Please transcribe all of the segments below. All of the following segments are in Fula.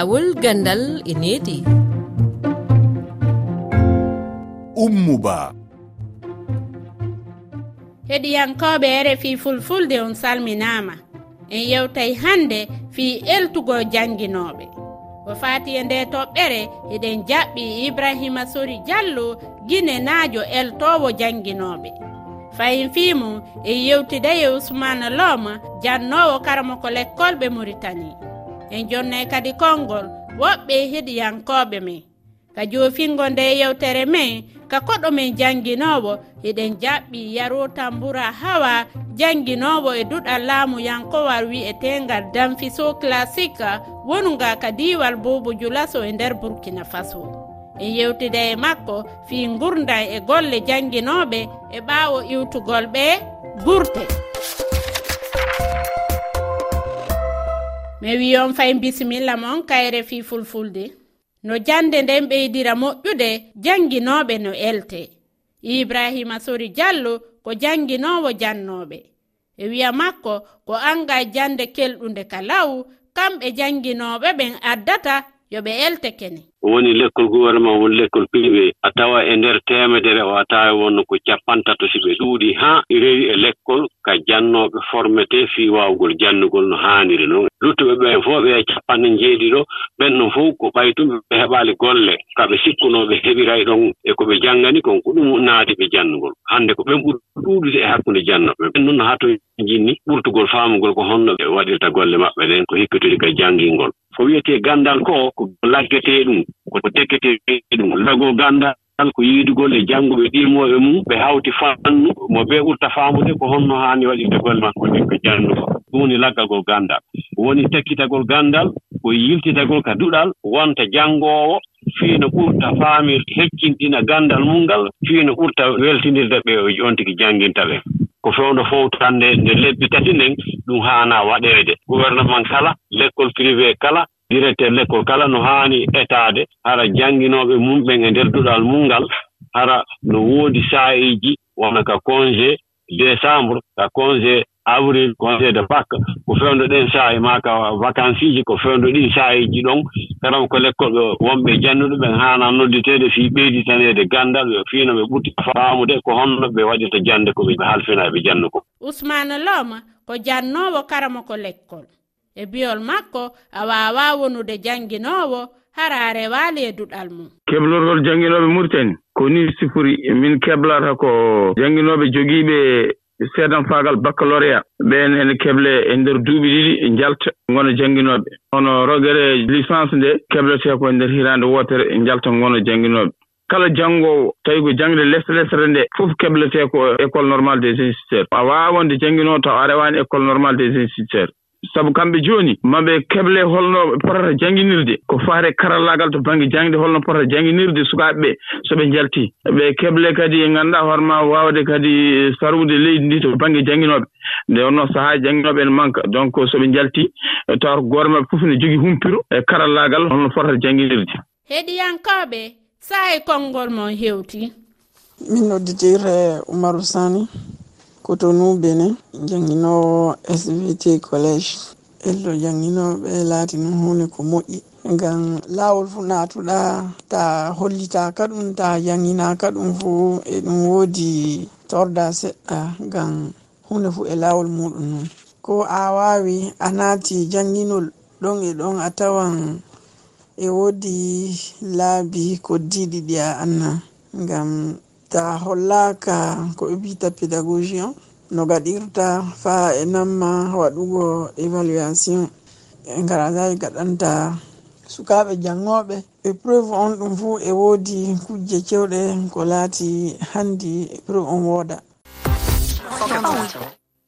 lawol gandal e needi. Ummuba. Heɗiyankoɓe rfi fulfulde on salminama en yewtay hande fi eltugo janguinoɓe o fati e nde toɓɓere eɗen jaɓɓi ibrahima sori diallo guine naajo eltowo janguinoɓe fayin fimu e yewtida e usmane loma jannowo karama ko lekkolɓe ɓe mauritanie. en jonnay kadi konngol woɓɓe heɗiyankoɓe men. Ka joofingo nde yewtere men ka koɗo men jannginowo eɗen jaɓɓi yaro tambura hawa jannginowo e duɗal laamu yankowal wi'etengal danfiso classique wonuga ka diwal boubou julaso e nder burkina faso. En yewtida e makko fi gurdan e golle jannginoɓe e ɓawo iwtugol ɓe gurte. mi wi on fay bisimilla mon kayre fi fulfulde. No jande nden ɓeydira moƴƴude jannginoɓe no elte. Ibrahima sori diallo ko jannginowo jannoɓe. E wiya makko ko anga jande kelɗude ka law kamɓe jannginoɓe ɓen addata yo ɓe elte kene. woni lekkol gouvernement woni lekkol privé a tawa e nder temedere o a tawa wonno ko capantato si ɓe ɗuuɗi haa e rewi e lekkol ka jannooɓe formete fii waawgol janndugol no haaniri noon luttuɓe ɓeen fof ɓe capanɗe jeeɗiɗo ɓen non fof ko ɓaytumɓe ɓe heɓaali golle ka ɓe sikkunooɓe heɓiray ɗon e ko ɓe janngani kon ko ɗum naati ɓe janndugol hannde ko ɓen ɓuri ɗuuɗude e hakkunde jannoɓe ɓen noon haa to jinni ɓurtugol faamugol ko honno ɓe waɗirta golle maɓɓe ɗen ko hikkitudi ka janngingol. ko wiyetee ganndal ko ko laggetee ɗum ko tekketee ɗum. Lago ganndal ko yiidugol e jannguɓe ɗiimooɓe mum ɓe hawti fannu mo ɓe ɓurta faamude ko honno haani waɗirde golle makko ɗe ko janndugo ɗum woni laggagol ganndal woni tekkitagol ganndal ko yiltitagol ka duɗal wonta janngoowo fiino ɓurta faamir heccinɗina ganndal mum ngal fiino ɓurta weltinirde ɓe on tigi jannginta ɓe ko fewndo fowtande nde lebbi tati nden ɗum haana waɗeede gouvernement kala l'école privé kala directeur l'école kala no haani etaade. Hara jannginooɓe mum ɓen e ndeer duɗal mum ngal hara no woodi saa'iiji wona ka congé décembre ka congé avril congé de bac ko fewndo ɗen saahi ma ka vacance iji ko fewndo ɗin saahiji ɗon. Karam ko l'école ɓe wonɓe jannuɗo ɓen haana nodditeede fii ɓeyditaneede ganndal ɓe fiino ɓe ɓutti faamude ko honno ɓe waɗirta jannde ko ɓe halfina ɓe jannu ko ousmane loma ko jannowo karamo ko lekkol. E biyol makko a wawa wonude janginowo hara waali e duɗal mum. Keblorgol janginoɓe murtani koni sifori min keblata ko janginoɓe jogiiɓe seedan faagal baccaloria ɓeen ene keble e ndeer duuɓi ɗiɗi njalta ngona jannginooɓe hono rogere licence nde kebletee ko e ndeer hiraande wootere njalta ngona jannginooɓe kala janngoowo tawi ko jangde lesre lesre nde fof kebletee ko école normal des instituteurs. A waawa wonde jannginoo taw a rewaani école normal des instituteurs. Sabu kamɓe jooni maɓe keble holno potata jannginirde ko faare karallaagal to baŋnge jangde holno potata jannginirde sukaaɓe ɓee so ɓe njaltii. Ɓe keble kadi e ngannduɗaa hoore ma waawde kadi sarwude leydi ndi to baŋnge jannginooɓe nde wonno sahaa jannginooɓe ene manque. Donc so ɓe njaltii tawata ko goore maɓɓe fof ne jogii humpiro e karallaagal holno potata jannginirde. Heɗiyankooɓe saye konngol mon hewti? Min nodditirre oumarou sani cotonou bene jangguinowo svt collège elɗo jangguinoɓe laati noon hunde ko moƴƴi. Ngam laawol fo naatuɗa ta hollitaka ɗum ta jangginaka ɗum fo e ɗum woodi torda seɗɗa ngam hunde fo e laawol muɗum noon ko a wawi a naati jangginol ɗon e ɗon a tawan e woodi laabi ko diɗi ɗi a anna ngam ta hollaka ko ɓe mbita pédagogie on no gaɗirta fa e namma waɗugo évaluation. E garasaji gaɗanta sukaɓe jangoɓe épreuve e on ɗum fuu e woodi kujje cewɗe ko laati handi épreuve e on wooda.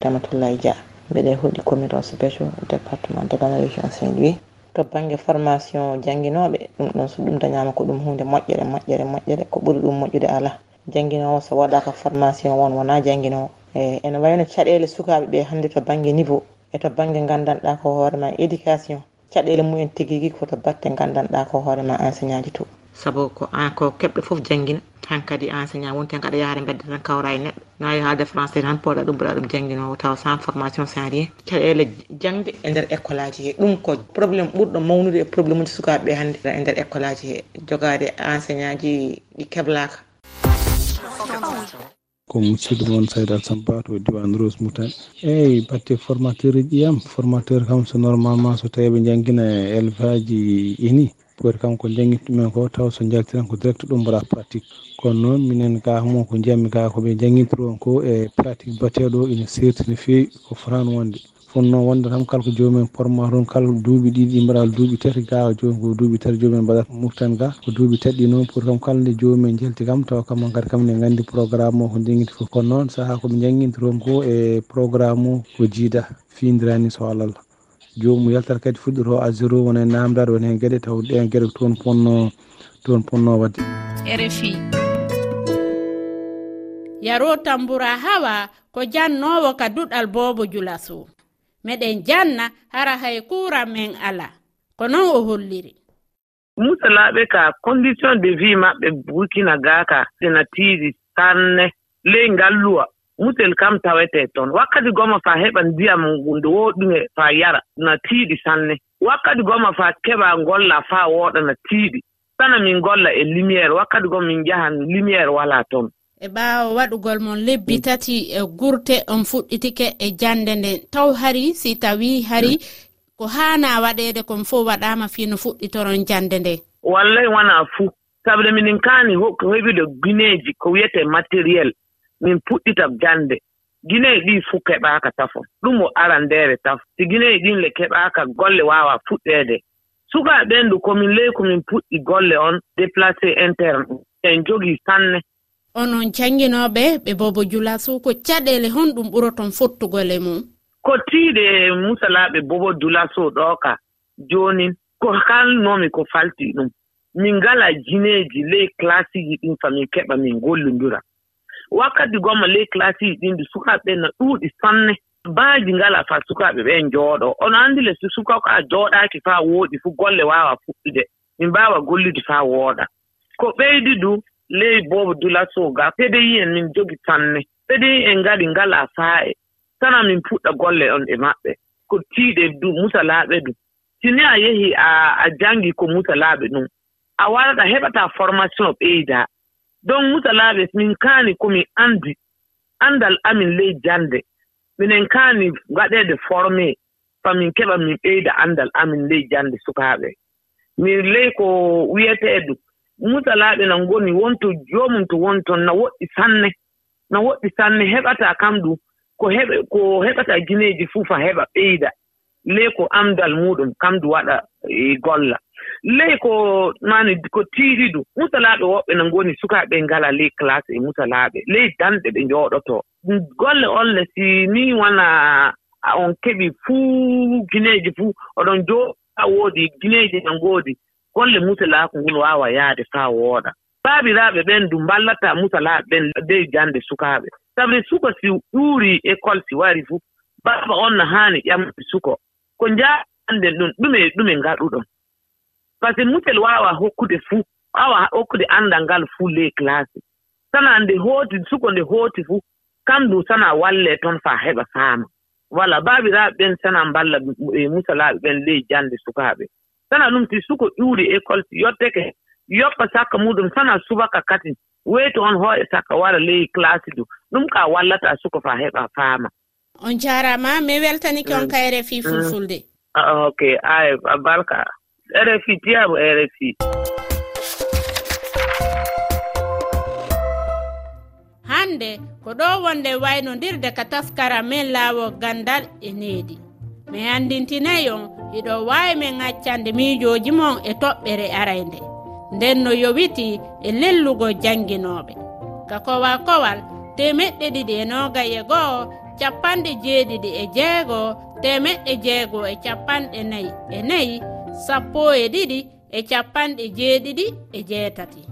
Tamatullahi dia mbeɗe huuɗi comité spécial département de la région saint louis to banggue formation jangguinoɓe ɗum ɗon so ɗum dañama ko ɗum hunde moƴƴere moƴƴere moƴƴere ko ɓuuri ɗum moƴƴude ala jangguinowo so waɗaka formation won wona jangguinowo eyyi eh, ene wayno caɗele sukaɓe ɓe hande to banggue niveau e to banggue gandanɗa ko hoorema éducation. Caɗele mumen tigui rigui koto batte gandanɗa ko hoorema enseignant ji to. saabu ko an ko keɓɗo foof jangguina hankkadi enseignant wonti hen aɗa yaare bedde tan kawra e neɗɗo. Nawi haalde français tan poɗa ɗum mbaɗa ɗum jangguinowo taw sans formation sans rien. Caɗele e jangde e nder école aji he. Ɗum ko probléme ɓurɗo mawnude e probléme uji sukaɓeɓe hannde. E nder école aji he. Jogade enseignant ji ɗi keblaka ko musidɗo moon sayda samba to diwan rose moutane eyyi batte formateur uji ƴiyam formateur kam so normalement so tawi ɓe jangguina e élevage ji ini. ko kam ko jangguintumen ko taw so jaltiran ko direct ɗum mbaɗa pratique. Kono noon minen ga mo ko jiyammi ga koɓe jangguintoro on ko e pratique bateɗo ina serti no fewi ko fotano wonde. Fonno wonde tan kala ko jomumen porma toon kala duuɓi ɗiɗi mbaɗa duuɓi tati ga joni ko duuɓi tati jomumen mbaɗata moftan ga ko duuɓi tati noon pour kam kala nde jomumen jalti kam tawa kamma kadi kam ne gandi programme o ko jangguinti fof kono noon saaha koɓe jangguintoron ko e programme o ko jiida findirani so alallah jomum yaltata kadi fuɗɗoto à zéro wona e namdade wona hen gueɗe taw ɗen gueɗe toon ponno toon ponno wadde. Rfi yaro tambura hawa ko jannowo ka duɗal bobo julaso meɗen janna hara hay kuran men ala. Ko noon o holliri? Musalaaɓe ka condition de vie maɓɓe burkina ga ka tiiɗi sanne ley ngalluwa. mutel kam tawetee toon wakkati goma faa heɓa ndiyam nde wooɗume faa yara na tiiɗi sanne. Wakkati goma faa keɓaa ngolla faa wooɗa na tiiɗi. Sana min golla e lumiére wakkati goma min njahan lumiére walaa toon e ɓaawa waɗugol mon lebbi mm. tati e gurte on fuɗɗitike e jannde nden taw hari si tawii hari mm. ko haana waɗeede kon fof waɗaama fii no fuɗɗitoron jannde nde. Wallay wonaa fuu sabu de minen kaani heɓude guineeji ko wiyetee matériel. min puɗɗitam jannde gineeji ɗi fuu keɓaaka tafo ɗum o arandeere taf. Si gineeji ɗin le keɓaaka golle waawaa fuɗɗeede sukaaɓe ɓenndu ɗu komin ley ko min puɗɗi golle on déplacé interne. En jogii sanne. Onon cannginooɓe ɓe bobo jula sow ko caɗeele honɗum ɓuroton fottugole mum. Ko tiiɗe musalaaɓe bobo dula sow ɗoo ka joonin ko kalnoomi ko falti ɗum. Min ngala jineeji ley classe ɗin fa min keɓa min ngollondira wakkati gomma ley classes ɗin ɗi sukaaɓe no ɗuuɗi sanne. Baaji ngalaa faa sukaaɓe ɓeen njooɗoo ono anndi le so suka ko a jooɗaaki faa wooɗi fuu golle waawa fuɗɗude. Min mbaawa gollude faa wooɗa ko ɓeydi du ley boobo dulatoo gaa pedei en min jogi sanne. Pedei en ngari ngalaa faa'e sana min puɗɗa golle on e maɓɓe. Ko tiiɗe du musalaaɓe du. Sini a yehi a janngi ko musalaaɓe ɗum a warata heɓataa formation ɓeydaa. donc musalaaɓe min kaani komin anndi anndal amin ley jannde. Minen kaani ngaɗeede formé famin keɓa min ɓeyda anndal amin ley jannde sukaaɓe. Min ley ko wiyetee musalaaɓe no ngoni wonto joomum to woni toon no woɗɗi sanne no woɗɗi sanne heɓataa kam ɗum ko heɓe ko heɓata gineeji fuu fa heɓa ɓeyda. ley ko amdal muɗum kamdu waɗa e, golla. Ley ko mani ko tiiɗiɗu musalaaɓe woɓɓe no ngoni sukaaɓe ngala ley classe e musalaaɓe ley danɗe ɓe njooɗotoo golle olle si ni wona on keɓi fuu gineeji fuu oɗon jooɗa woodi gineeji no ngoodi. Golle musalaaku ngun waawa yahde faa wooɗa. Baabiraaɓe ɓen du mballata musalaaɓe ɓen dey jannde sukaaɓe. Sabu suka si ɗuuri école si wari fuu baaba on no haani ƴamde suko ko njaannden ɗum ɗume ɗume ngaɗuɗon. Par ce que mutel waawa hokkude fuu waawa hokkude anndal ngal fuu ley classe sana nde hooti suko nde hooti fuu kamdu sana wallee toon faa heɓa faama. Voilà baabiraaɓe ɓen sana mballa e musalaaɓe ɓen ley jannde sukaaɓe. Sana ɗum si suko ƴuuri école si yotteke yoɓɓa sakka muɗum sana subaka kati weyto on hooƴe sakka wara ley classe du. Ɗum ka wallata suko faa heɓa faama. on jarama mi weltanike on mm. ka rfi mm. fulfulde. Ah, ok. Ay barka. Rfi tiyamo rfi hande ko ɗo wonde waynodirde ka taskara men laawo gandal e needi. Mi andintinayi on iɗo wawi min accande miijoji mon e toɓɓere arayde nden no yowiti e lellugo janguinoɓe ka kowa kowal temeɗɗe ɗiɗi e noga e goho capanɗe jeeɗiɗi e jeego temeɗɗe jeego e capanɗe nayi e nayi sappo e ɗiɗi e capanɗe jeeɗiɗi e jeetati.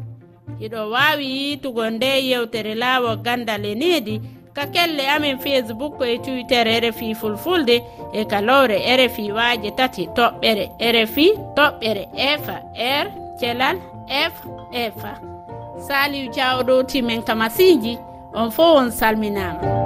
Hiɗo waawi yiitugo nde yewtere laawo gandal e needi ka kelle amen facebook e twitter rfi fulfulde e kalowre rfi waaje tati toɓɓere rfi toɓɓere efa r thelal f efa saliw jawɗo timen ka masiji on fo on salminama